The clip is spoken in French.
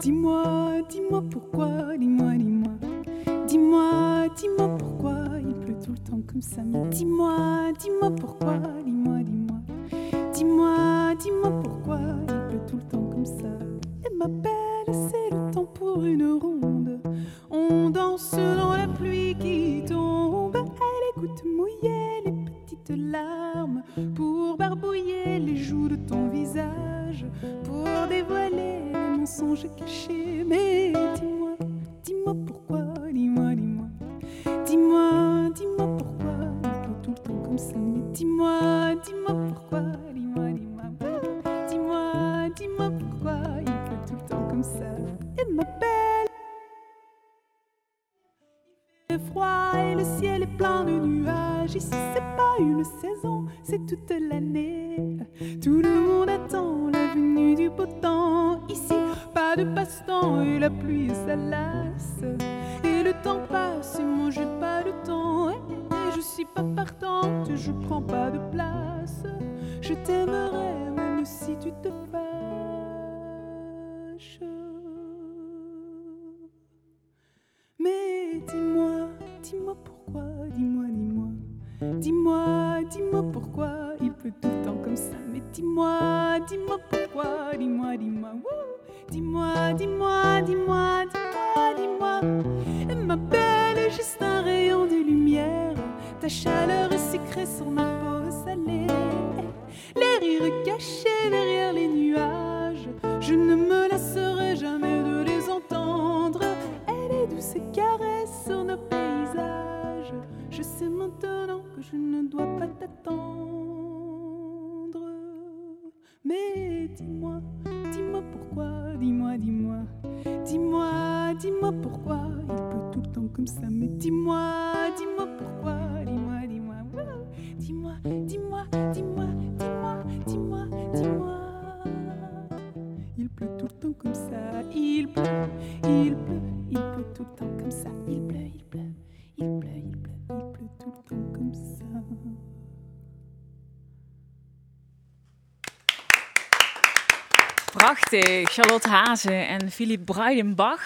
Dis-moi, dis-moi pourquoi, dis-moi, dis-moi. Dis-moi, dis-moi pourquoi il pleut tout le temps comme ça. Dis-moi, dis-moi pourquoi, dis-moi, dis-moi. Dis-moi, dis-moi pourquoi il pleut tout le temps comme ça. Et ma belle, c'est le temps pour une ronde. On danse dans la pluie qui tombe. Elle écoute mouiller les petites larmes pour barbouiller les joues de ton visage, mensonges cachés. Mais dis-moi, dis-moi pourquoi, dis-moi, dis-moi. Dis-moi, dis-moi pourquoi pleut tout le temps comme ça. Mais dis-moi, dis-moi pourquoi, dis-moi, dis-moi. Dis-moi, dis-moi pourquoi il pleut tout le temps comme ça. Et ma belle. Il fait froid et le ciel est plein de nuages. Ici, c'est pas une saison, c'est toute l'année. Tout le monde attend la venue du beau temps. Pas de passe-temps et la pluie ça lasse. Et le temps passe et moi j'ai pas de temps. Et je suis pas partante, je prends pas de place. Je t'aimerais même si tu te fâches. Mais dis-moi, dis-moi pourquoi, dis-moi, dis-moi. Dis-moi, dis-moi pourquoi il pleut tout le temps comme ça. Mais dis-moi, dis-moi pourquoi, dis-moi, dis-moi. Dis-moi, dis-moi, dis-moi, dis-moi, dis-moi. Ma belle est juste un rayon de lumière. Ta chaleur est sucrée sur ma peau salée. Les rires cachés derrière les nuages. Je ne me lasserai jamais de les entendre. Elle est douce et caresse sur nos paysages. Je sais maintenant que je ne dois pas t'attendre. Mais dis-moi, pourquoi, dis-moi, dis-moi. Dis-moi, dis-moi pourquoi il pleut tout le temps comme ça. Mais dis-moi, dis-moi pourquoi, dis-moi, dis-moi. Dis-moi, dis-moi, dis-moi, dis-moi, dis-moi, dis-moi. Il pleut tout le temps comme ça. Il pleut, il pleut, il pleut tout le temps comme ça. Il pleut, Prachtig. Charlotte Hazen en Philippe Breidenbach.